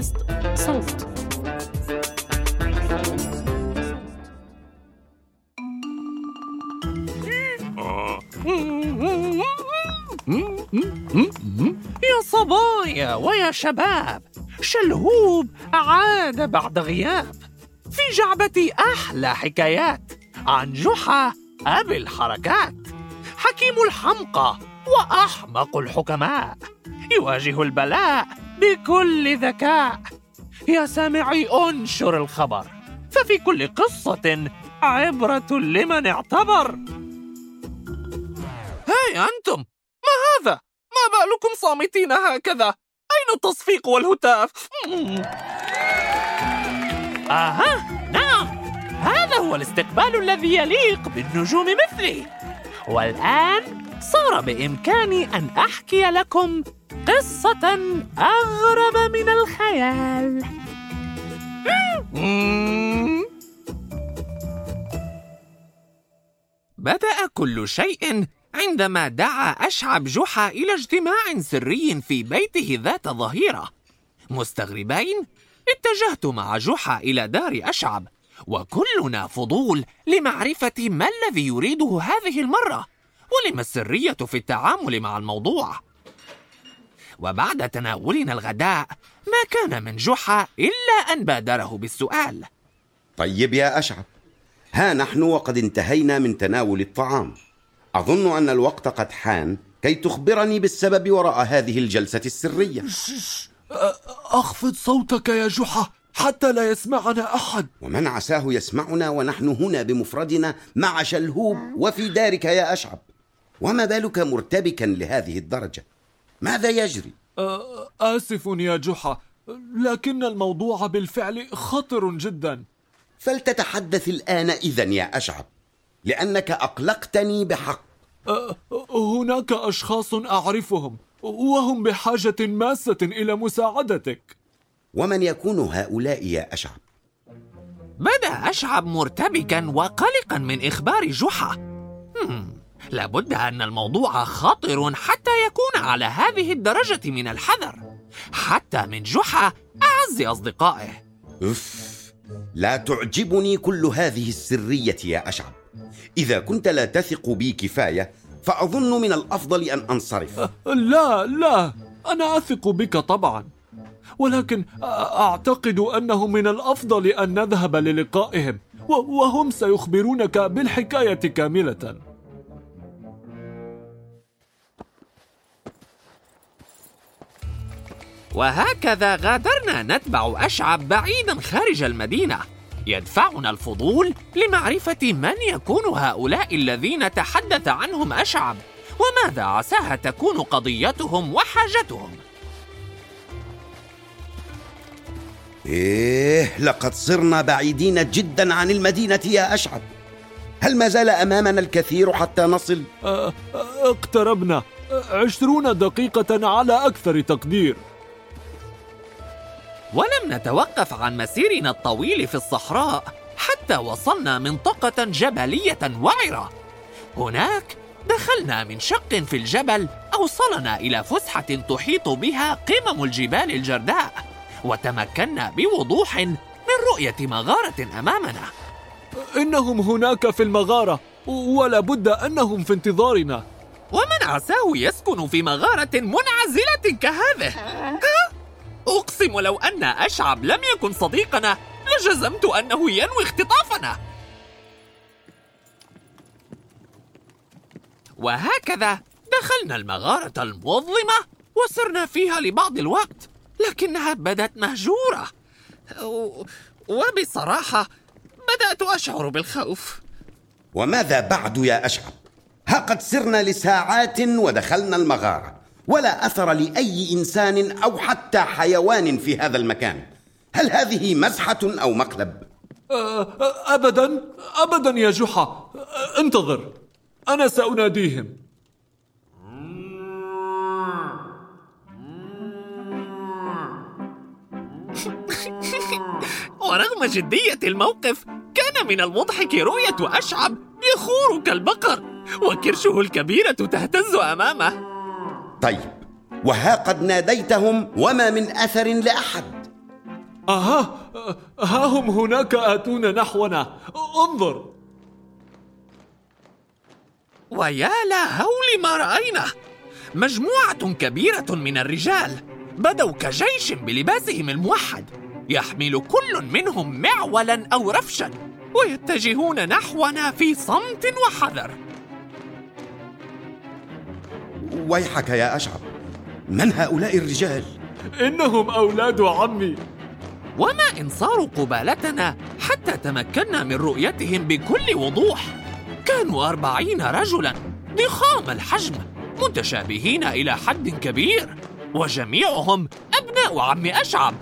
بودكاست صوت. يا صبايا ويا شباب شلهوب عاد بعد غياب. في جعبتي أحلى حكايات عن جحا أبي الحركات. حكيم الحمقى وأحمق الحكماء. يواجه البلاء بكل ذكاء. يا سامعي انشر الخبر. ففي كل قصة عبرة لمن اعتبر. هاي أنتم! ما هذا؟ ما بالكم صامتين هكذا؟ أين التصفيق والهتاف؟ آها! نعم! هذا هو الاستقبال الذي يليق بالنجوم مثلي. والآن صار بإمكاني أن أحكي لكم قصة أغرب من الخيال. بدأ كل شيء عندما دعا أشعب جحا إلى اجتماع سري في بيته ذات ظهيرة. مستغربين اتجهت مع جحا إلى دار أشعب وكلنا فضول لمعرفة ما الذي يريده هذه المرة. ولم السرية في التعامل مع الموضوع. وبعد تناولنا الغداء ما كان من جحا إلا أن بادره بالسؤال. طيب يا أشعب ها نحن وقد انتهينا من تناول الطعام. أظن أن الوقت قد حان كي تخبرني بالسبب وراء هذه الجلسة السرية. أخفض صوتك يا جحا حتى لا يسمعنا أحد. ومن عساه يسمعنا ونحن هنا بمفردنا مع شلهوب وفي دارك يا أشعب وما بالك مرتبكا لهذه الدرجة ماذا يجري؟ آسف يا جحا لكن الموضوع بالفعل خطر جدا فلتتحدث الآن إذا يا أشعب لأنك أقلقتني بحق هناك أشخاص أعرفهم وهم بحاجة ماسة إلى مساعدتك ومن يكون هؤلاء يا أشعب؟ بدأ أشعب مرتبكا وقلقا من إخبار جحا. لابد أن الموضوع خطر حتى يكون على هذه الدرجة من الحذر. حتى من جحا أعز أصدقائه. أف لا تعجبني كل هذه السرية يا أشعب. إذا كنت لا تثق بي كفاية فأظن من الأفضل أن أنصرف. لا لا أنا أثق بك طبعا. ولكن أعتقد أنه من الأفضل أن نذهب للقائهم وهم سيخبرونك بالحكاية كاملة. وهكذا غادرنا نتبع أشعب بعيدا خارج المدينة. يدفعنا الفضول لمعرفة من يكون هؤلاء الذين تحدث عنهم أشعب وماذا عساها تكون قضيتهم وحاجتهم. إيه لقد صرنا بعيدين جدا عن المدينة يا أشعب. هل ما زال أمامنا الكثير حتى نصل؟ اقتربنا. عشرون دقيقة على أكثر تقدير. ولم نتوقف عن مسيرنا الطويل في الصحراء حتى وصلنا منطقة جبلية وعرة. هناك دخلنا من شق في الجبل أوصلنا إلى فسحة تحيط بها قمم الجبال الجرداء، وتمكنا بوضوح من رؤية مغارة أمامنا. إنهم هناك في المغارة، ولا بد أنهم في انتظارنا. ومن عساه يسكن في مغارة منعزلة كهذه؟ أقسم لو أن أشعب لم يكن صديقنا لجزمت أنه ينوي اختطافنا. وهكذا دخلنا المغارة المظلمة وسرنا فيها لبعض الوقت لكنها بدت مهجورة. وبصراحة بدأت أشعر بالخوف. وماذا بعد يا أشعب؟ ها قد سرنا لساعات ودخلنا المغارة. ولا أثر لأي إنسان أو حتى حيوان في هذا المكان. هل هذه مزحه أو مقلب؟ ابدا ابدا يا جحا. انتظر. أنا سأناديهم. ورغم جدية الموقف كان من المضحك رؤية أشعب يخور كالبقر وكرشه الكبيرة تهتز أمامه. طيب وها قد ناديتهم وما من أثر لأحد. أها ها هم هناك آتون نحونا. انظر. ويا لا هول ما رأينا. مجموعة كبيرة من الرجال بدوا كجيش بلباسهم الموحد. يحمل كل منهم معولا أو رفشا ويتجهون نحونا في صمت وحذر. ويحك يا أشعب. من هؤلاء الرجال؟ إنهم أولاد عمي. وما إن صاروا قبالتنا حتى تمكنا من رؤيتهم بكل وضوح. كانوا أربعين رجلا ضخام الحجم متشابهين إلى حد كبير وجميعهم أبناء عم أشعب.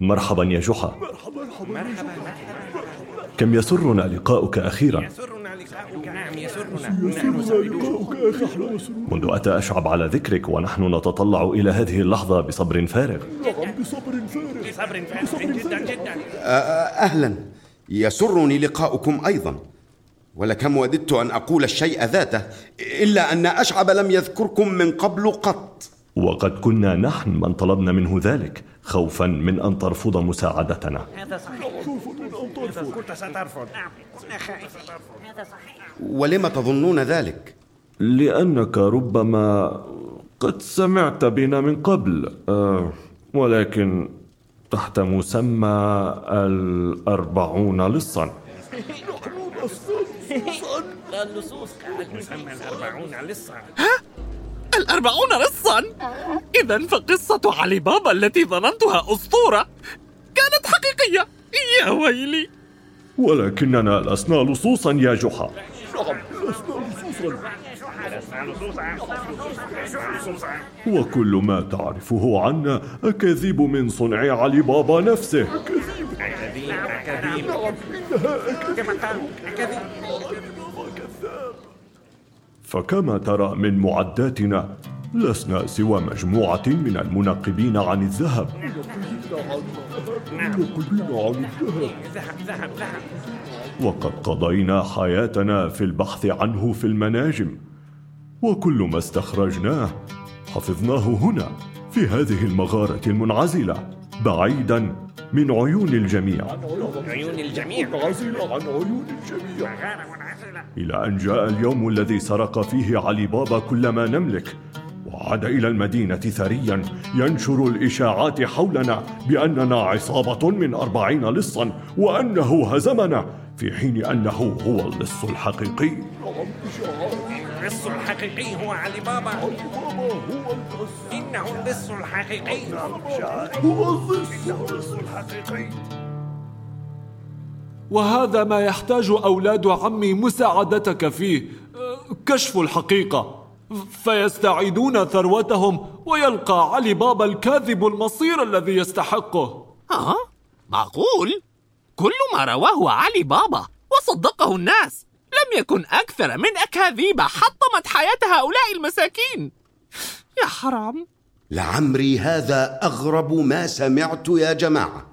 مرحبا يا جحا. كم يسرنا لقاؤك أخيرا؟ منذ أتى أشعب على ذكرك ونحن نتطلع إلى هذه اللحظة بصبر فارغ. أهلا. يسرني لقاؤكم أيضا. ولكم وددت أن أقول الشيء ذاته إلا أن أشعب لم يذكركم من قبل قط. وقد كنا نحن من طلبنا منه ذلك خوفا من أن ترفض مساعدتنا. هذا صحيح. كنت سترفض. نعم. كنا خائفين هذا صحيح. ولم تظنون ذلك؟ لأنك ربما قد سمعت بنا من قبل أه ولكن تحت مسمى الأربعون لصا. اللصوص مسمى الأربعون لصا. ها؟ الأربعون لصا؟ إذا فقصة علي بابا التي ظننتها أسطورة كانت حقيقية. يا ويلي. ولكننا لسنا لصوصا يا جحا. وكل ما تعرفه عنا أكاذيب من صنع علي بابا نفسه. أكاذيب أكاذيب أكاذيب. فكما ترى من معداتنا لسنا سوى مجموعة من المنقبين عن الذهب. وقد قضينا حياتنا في البحث عنه في المناجم. وكل ما استخرجناه حفظناه هنا في هذه المغارة المنعزلة. بعيدا من عيون الجميع. عيون الجميع. عن عيون الجميع إلى أن جاء اليوم الذي سرق فيه علي بابا كل ما نملك وعاد إلى المدينة ثريا ينشر الإشاعات حولنا بأننا عصابة من أربعين لصا وأنه هزمنا في حين أنه هو اللص الحقيقي. اللص الحقيقي هو علي بابا. علي بابا هو اللص إنه اللص الحقيقي. هو اللص الحقيقي. وهذا ما يحتاج أولاد عمي مساعدتك فيه كشف الحقيقة. فيستعيدون ثروتهم ويلقى علي بابا الكاذب المصير الذي يستحقه. ها؟ معقول؟ كل ما رواه علي بابا وصدقه الناس. لم يكن أكثر من أكاذيب حطمت حياة هؤلاء المساكين. يا حرام. لعمري هذا أغرب ما سمعت يا جماعة.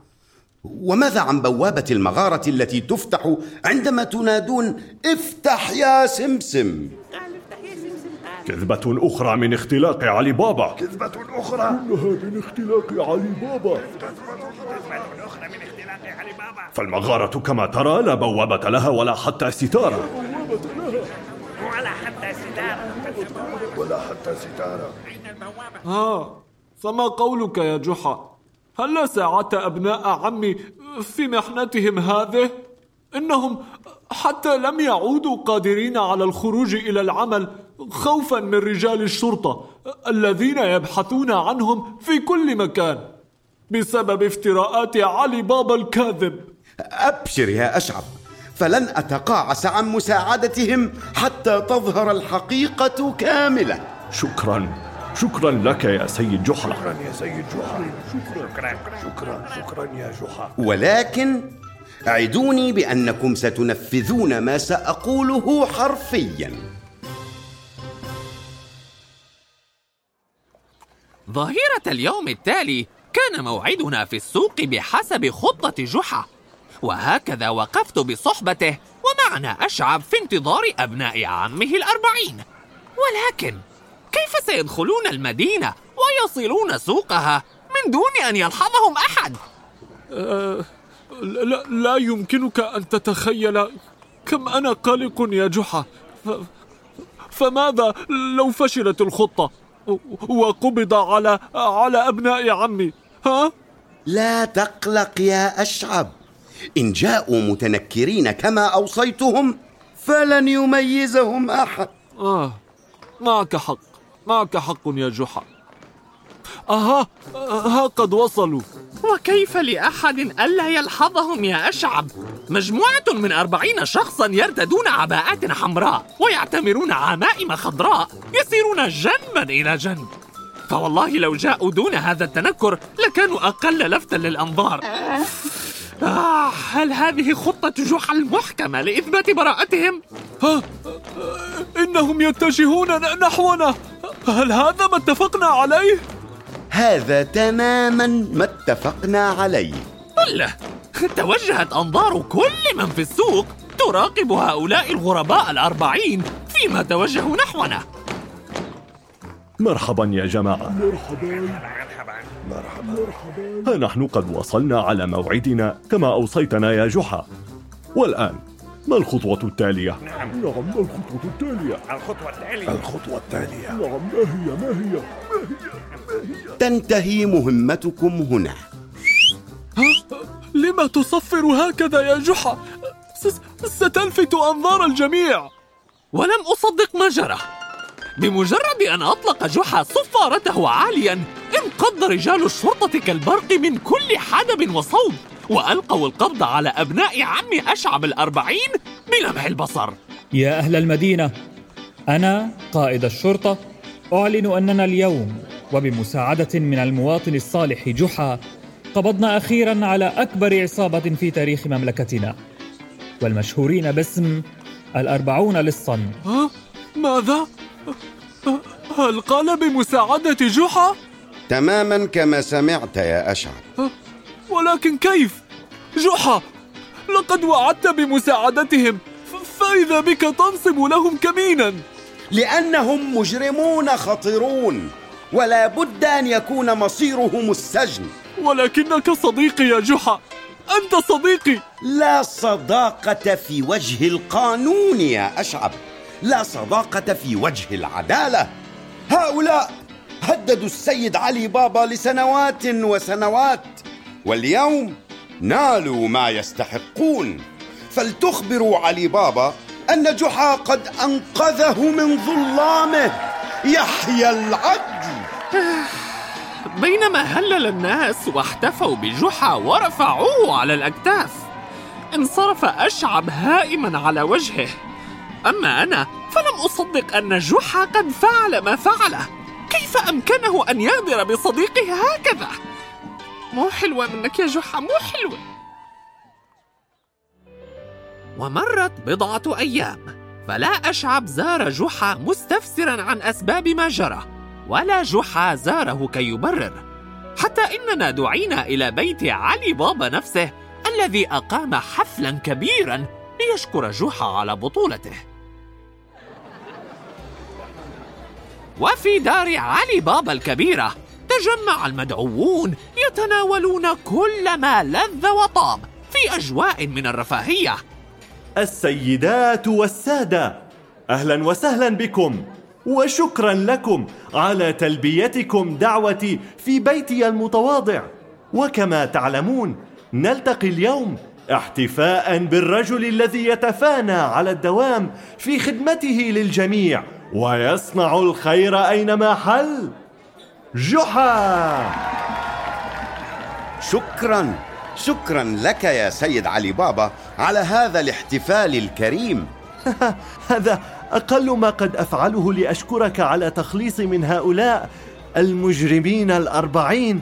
وماذا عن بوابة المغارة التي تفتح عندما تنادون افتح يا سمسم؟ كذبة أخرى من اختلاق علي بابا. كذبة أخرى. كلها من اختلاق علي بابا. فالمغارة كما ترى لا بوابة لها ولا حتى ستارة. ولا حتى ستارة. ولا حتى ستارة. ها فما قولك يا جحا؟ هل ساعدت أبناء عمي في محنتهم هذه؟ إنهم حتى لم يعودوا قادرين على الخروج إلى العمل خوفا من رجال الشرطة الذين يبحثون عنهم في كل مكان بسبب افتراءات علي بابا الكاذب. أبشر يا أشعب فلن أتقاعس عن مساعدتهم حتى تظهر الحقيقة كاملة. شكرا شكرا لك يا سيد جحا. شكرا يا سيد جحا. شكرا شكرا شكرا يا جحا. ولكن أعدوني بأنكم ستنفذون ما سأقوله حرفيا. ظهيرة اليوم التالي كان موعدنا في السوق بحسب خطة جحا. وهكذا وقفت بصحبته ومعنا أشعب في انتظار أبناء عمه الأربعين. ولكن كيف سيدخلون المدينة ويصلون سوقها من دون أن يلحظهم أحد؟ لا, لا يمكنك أن تتخيل كم أنا قلق يا جحا. ف... فماذا لو فشلت الخطة وقبض على على أبناء عمي؟ ها؟ لا تقلق يا أشعب. إن جاءوا متنكرين كما أوصيتهم فلن يميزهم أحد. آه معك حق معك حق يا جحا. أها ها قد وصلوا. وكيف لأحد ألا يلحظهم يا أشعب؟ مجموعة من أربعين شخصا يرتدون عباءات حمراء ويعتمرون عمائم خضراء يسيرون جنبا إلى جنب. فوالله لو جاءوا دون هذا التنكر لكانوا أقل لفتا للأنظار. آه هل هذه خطة جحا المحكمة لإثبات براءتهم؟ ها؟ إنهم يتجهون نحونا. هل هذا ما اتفقنا عليه؟ هذا تماما ما اتفقنا عليه. الله توجهت أنظار كل من في السوق تراقب هؤلاء الغرباء الأربعين فيما توجهوا نحونا. مرحبا يا جماعة. مرحبا. ها نحن قد وصلنا على موعدنا كما أوصيتنا يا جحا. والآن ما الخطوة التالية؟ نعم. نعم ما الخطوة التالية؟ الخطوة التالية. الخطوة التالية. نعم ما هي ما هي ما هي ما هي؟ تنتهي مهمتكم هنا. ها؟ لما تصفر هكذا يا جحا؟ ستلفت أنظار الجميع. ولم أصدق ما جرى بمجرد أن أطلق جحا صفارته عاليا انقض رجال الشرطة كالبرق من كل حدب وصوب وألقوا القبض على أبناء عم أشعب الأربعين بلمح البصر يا أهل المدينة أنا قائد الشرطة أعلن أننا اليوم وبمساعدة من المواطن الصالح جحا قبضنا أخيرا على أكبر عصابة في تاريخ مملكتنا والمشهورين باسم الأربعون للصن؟ ماذا؟ هل قال بمساعدة جحا؟ تماما كما سمعت يا أشعب ولكن كيف؟ جحا لقد وعدت بمساعدتهم فإذا بك تنصب لهم كمينا. لأنهم مجرمون خطيرون ولا بد أن يكون مصيرهم السجن. ولكنك صديقي يا جحا أنت صديقي. لا صداقة في وجه القانون يا أشعب لا صداقة في وجه العدالة. هؤلاء هددوا السيد علي بابا لسنوات وسنوات واليوم نالوا ما يستحقون. فلتخبروا علي بابا أن جحا قد أنقذه من ظلامه. يحيى العدل. بينما هلل الناس واحتفوا بجحا ورفعوه على الأكتاف انصرف أشعب هائما على وجهه. أما أنا فلم أصدق أن جحا قد فعل ما فعله. كيف أمكنه أن يغدر بصديقه هكذا؟ مو حلوة منك يا جحا مو حلوة. ومرت بضعة أيام فلا أشعب زار جحا مستفسرا عن أسباب ما جرى ولا جحا زاره كي يبرر حتى إننا دعينا إلى بيت علي بابا نفسه الذي أقام حفلا كبيرا ليشكر جحا على بطولته. وفي دار علي بابا الكبيرة. تجمع المدعوون يتناولون كل ما لذ وطاب في أجواء من الرفاهية. السيدات والسادة أهلا وسهلا بكم وشكرا لكم على تلبيتكم دعوتي في بيتي المتواضع. وكما تعلمون نلتقي اليوم احتفاء بالرجل الذي يتفانى على الدوام في خدمته للجميع. ويصنع الخير أينما حل. جحا. شكرا شكرا لك يا سيد علي بابا على هذا الاحتفال الكريم. هذا أقل ما قد أفعله لأشكرك على تخليصي من هؤلاء المجرمين الأربعين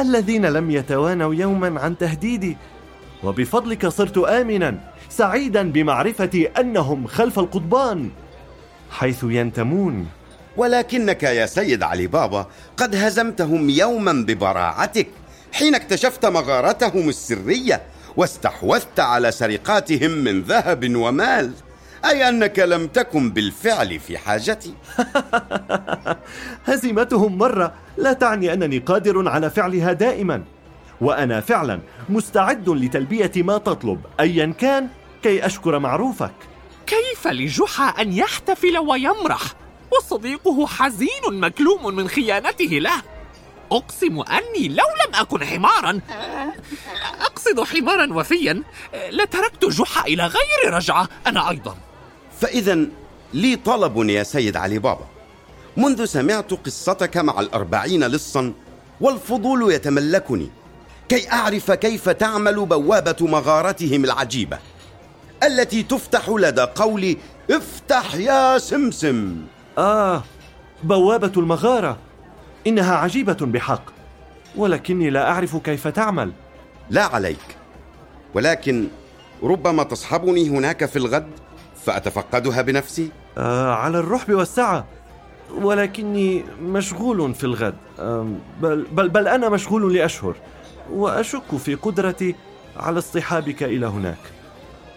الذين لم يتوانوا يوما عن تهديدي. وبفضلك صرت امنا سعيدا بمعرفتي أنهم خلف القضبان. حيث ينتمون. ولكنك يا سيد علي بابا قد هزمتهم يوما ببراعتك حين اكتشفت مغارتهم السرية واستحوذت على سرقاتهم من ذهب ومال. أي أنك لم تكن بالفعل في حاجتي؟ هزيمتهم مرة. لا تعني أنني قادر على فعلها دائما. وأنا فعلا مستعد لتلبية ما تطلب أيا كان كي أشكر معروفك. كيف لجحا أن يحتفل ويمرح؟ وصديقه حزين مكلوم من خيانته له. أقسم أني لو لم أكن حمارا أقصد حمارا وفيا لتركت جحا إلى غير رجعة أنا أيضا. فإذا لي طلب يا سيد علي بابا. منذ سمعت قصتك مع الأربعين لصا والفضول يتملكني. كي أعرف كيف تعمل بوابة مغارتهم العجيبة. التي تفتح لدى قول افتح يا سمسم. آه بوابة المغارة. إنها عجيبة بحق. ولكني لا أعرف كيف تعمل. لا عليك. ولكن ربما تصحبني هناك في الغد فأتفقدها بنفسي؟ آه على الرحب والسعة. ولكني مشغول في الغد. آه بل, بل, بل أنا مشغول لأشهر. وأشك في قدرتي على اصطحابك إلى هناك.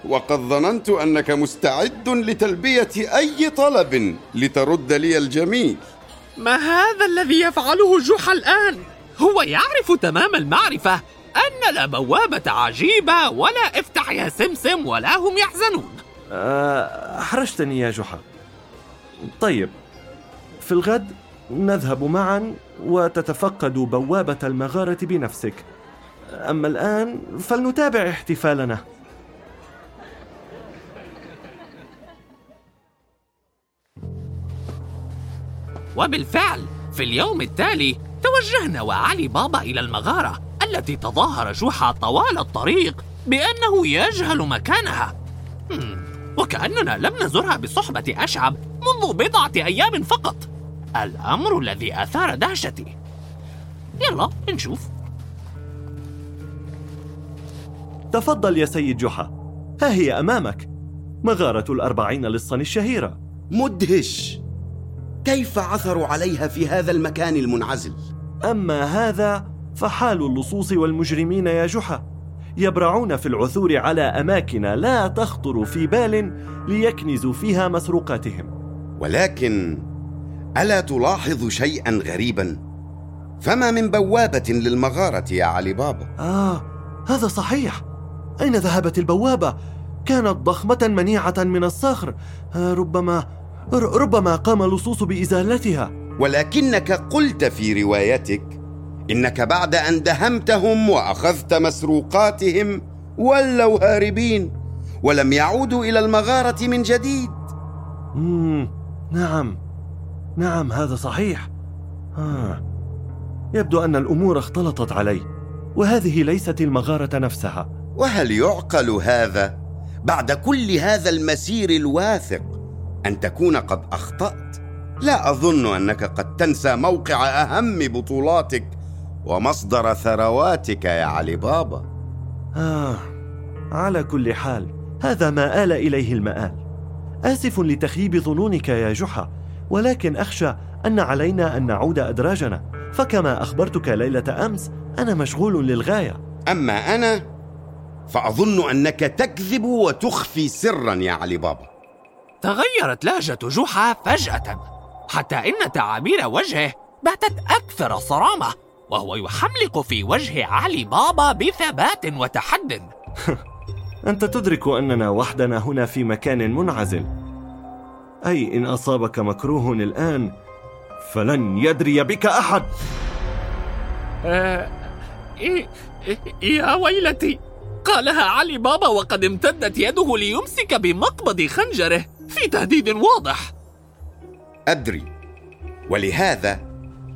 وقد ظننت أنك مستعد لتلبية أي طلب لترد لي الجميل ما هذا الذي يفعله جحا الآن؟ هو يعرف تمام المعرفة أن لا بوابة عجيبة ولا افتح يا سمسم ولا هم يحزنون. آه، أحرجتني يا جحا. طيب في الغد نذهب معا وتتفقد بوابة المغارة بنفسك. أما الآن فلنتابع احتفالنا. وبالفعل في اليوم التالي توجهنا وعلي بابا إلى المغارة التي تظاهر جوحا طوال الطريق بأنه يجهل مكانها. وكأننا لم نزرها بصحبة أشعب منذ بضعة أيام فقط. الأمر الذي أثار دهشتي. يلا نشوف. تفضل يا سيد جحا. ها هي أمامك. مغارة الأربعين لصا الشهيرة. مدهش. كيف عثروا عليها في هذا المكان المنعزل؟ أما هذا فحال اللصوص والمجرمين يا جحا. يبرعون في العثور على أماكن لا تخطر في بال ليكنزوا فيها مسروقاتهم. ولكن ألا تلاحظ شيئا غريبا؟ فما من بوابة للمغارة يا علي بابا؟ آه هذا صحيح. أين ذهبت البوابة؟ كانت ضخمة منيعة من الصخر. آه ربما ربما قام اللصوص بإزالتها. ولكنك قلت في روايتك إنك بعد أن دهمتهم وأخذت مسروقاتهم ولوا هاربين ولم يعودوا إلى المغارة من جديد. مم. نعم. نعم هذا صحيح. آه. يبدو أن الأمور اختلطت علي وهذه ليست المغارة نفسها. وهل يعقل هذا بعد كل هذا المسير الواثق أن تكون قد أخطأت. لا أظن أنك قد تنسى موقع أهم بطولاتك ومصدر ثرواتك يا علي بابا. آه على كل حال هذا ما آل إليه المآل. آسف لتخييب ظنونك يا جحا ولكن أخشى أن علينا أن نعود أدراجنا. فكما أخبرتك ليلة أمس أنا مشغول للغاية. أما أنا فأظن أنك تكذب وتخفي سرا يا علي بابا. تغيرت لهجة جحا فجأة حتى إن تعابير وجهه باتت أكثر صرامة وهو يحملق في وجه علي بابا بثبات وتحد. أنت تدرك أننا وحدنا هنا في مكان منعزل. أي إن أصابك مكروه الآن فلن يدري بك أحد. آه، يا ويلتي قالها علي بابا وقد امتدت يده ليمسك بمقبض خنجره. في تهديد واضح. أدري. ولهذا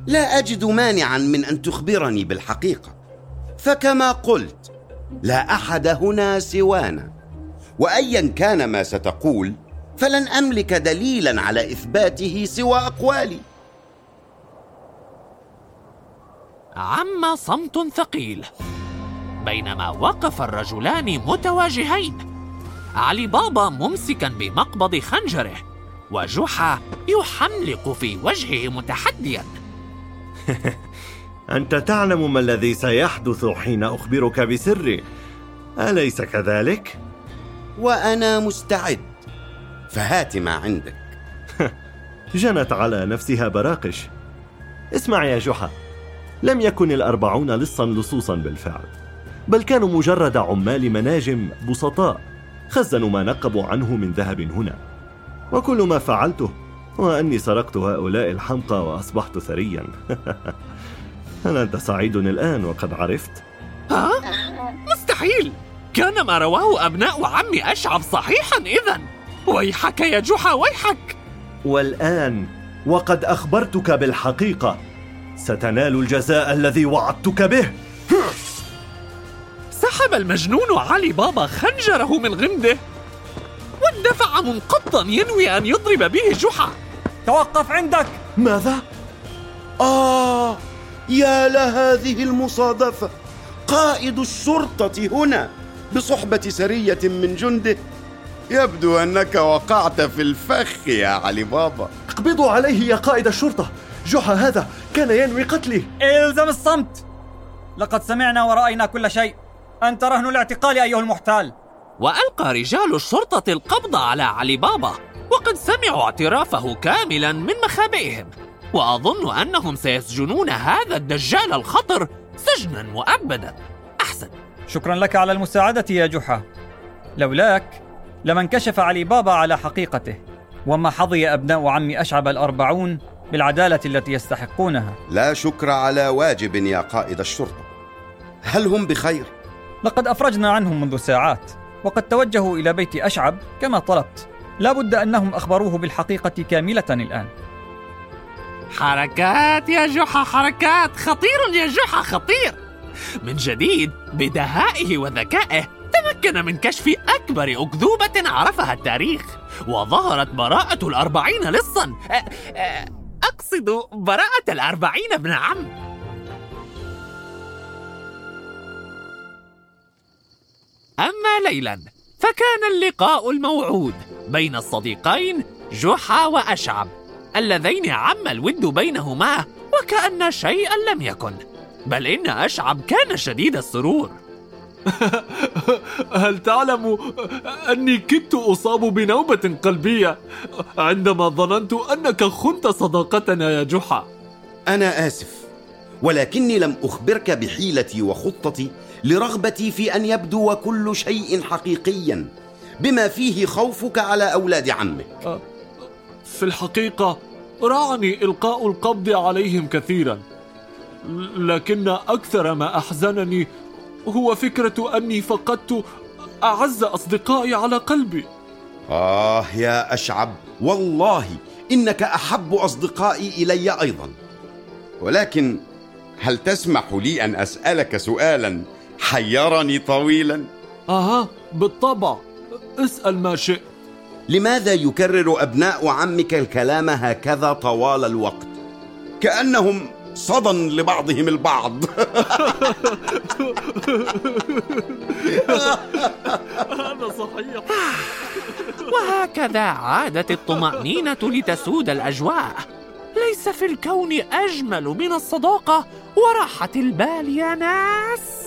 لا أجد مانعا من أن تخبرني بالحقيقة. فكما قلت لا أحد هنا سوانا. وايا كان ما ستقول فلن أملك دليلا على إثباته سوى أقوالي. عم صمت ثقيل بينما وقف الرجلان متواجهين. علي بابا ممسكا بمقبض خنجره وجحا يحملق في وجهه متحديا. أنت تعلم ما الذي سيحدث حين أخبرك بسري. أليس كذلك؟ وأنا مستعد. فهات ما عندك. جنت على نفسها براقش. اسمع يا جحا لم يكن الأربعون لصا لصوصا بالفعل بل كانوا مجرد عمال مناجم بسطاء. خزنوا ما نقبوا عنه من ذهب هنا. وكل ما فعلته هو أني سرقت هؤلاء الحمقى وأصبحت ثريا. هل أنت سعيد الآن وقد عرفت؟ ها؟ مستحيل! كان ما رواه أبناء عمي أشعب صحيحا إذا. ويحك يا جحا ويحك! والآن وقد أخبرتك بالحقيقة. ستنال الجزاء الذي وعدتك به. سحب المجنون علي بابا خنجره من غمده واندفع منقضا ينوي أن يضرب به جحا. توقف عندك. ماذا؟ آه يا لهذه المصادفة. قائد الشرطة هنا بصحبة سرية من جنده. يبدو أنك وقعت في الفخ يا علي بابا. اقبضوا عليه يا قائد الشرطة. جحا هذا كان ينوي قتلي إلزم الصمت. لقد سمعنا ورأينا كل شيء. أنت رهن الاعتقال أيها المحتال. وألقى رجال الشرطة القبض على علي بابا وقد سمعوا اعترافه كاملا من مخابئهم وأظن أنهم سيسجنون هذا الدجال الخطر سجنا مؤبدا. أحسن. شكرا لك على المساعدة يا جحا. لولاك لما انكشف علي بابا على حقيقته وما حظي أبناء عم أشعب الأربعون بالعدالة التي يستحقونها. لا شكر على واجب يا قائد الشرطة. هل هم بخير؟ لقد أفرجنا عنهم منذ ساعات وقد توجهوا إلى بيت أشعب كما طلبت. لا بد أنهم أخبروه بالحقيقة كاملة الآن. حركات يا جحا حركات. خطير يا جحا خطير. من جديد بدهائه وذكائه تمكن من كشف أكبر أكذوبة عرفها التاريخ وظهرت براءة الأربعين لصا. أقصد براءة الأربعين ابن عم. أما ليلا فكان اللقاء الموعود بين الصديقين جحا وأشعب اللذين عم الود بينهما وكأن شيئا لم يكن بل إن أشعب كان شديد السرور. هل تعلم أني كدت أصاب بنوبة قلبية عندما ظننت أنك خنت صداقتنا يا جحا؟ أنا آسف. ولكني لم أخبرك بحيلتي وخطتي لرغبتي في أن يبدو كل شيء حقيقيا بما فيه خوفك على أولاد عمك. في الحقيقة راعني إلقاء القبض عليهم كثيرا لكن أكثر ما أحزنني هو فكرة أني فقدت أعز أصدقائي على قلبي. آه يا أشعب والله إنك أحب أصدقائي إلي أيضا ولكن هل تسمح لي أن أسألك سؤالا؟ حيرني طويلا؟ أها بالطبع. اسأل ما شئت. لماذا يكرر أبناء عمك الكلام هكذا طوال الوقت؟ كأنهم صدى لبعضهم البعض. هذا صحيح. وهكذا عادت الطمأنينة لتسود الأجواء. ليس في الكون أجمل من الصداقة وراحة البال يا ناس.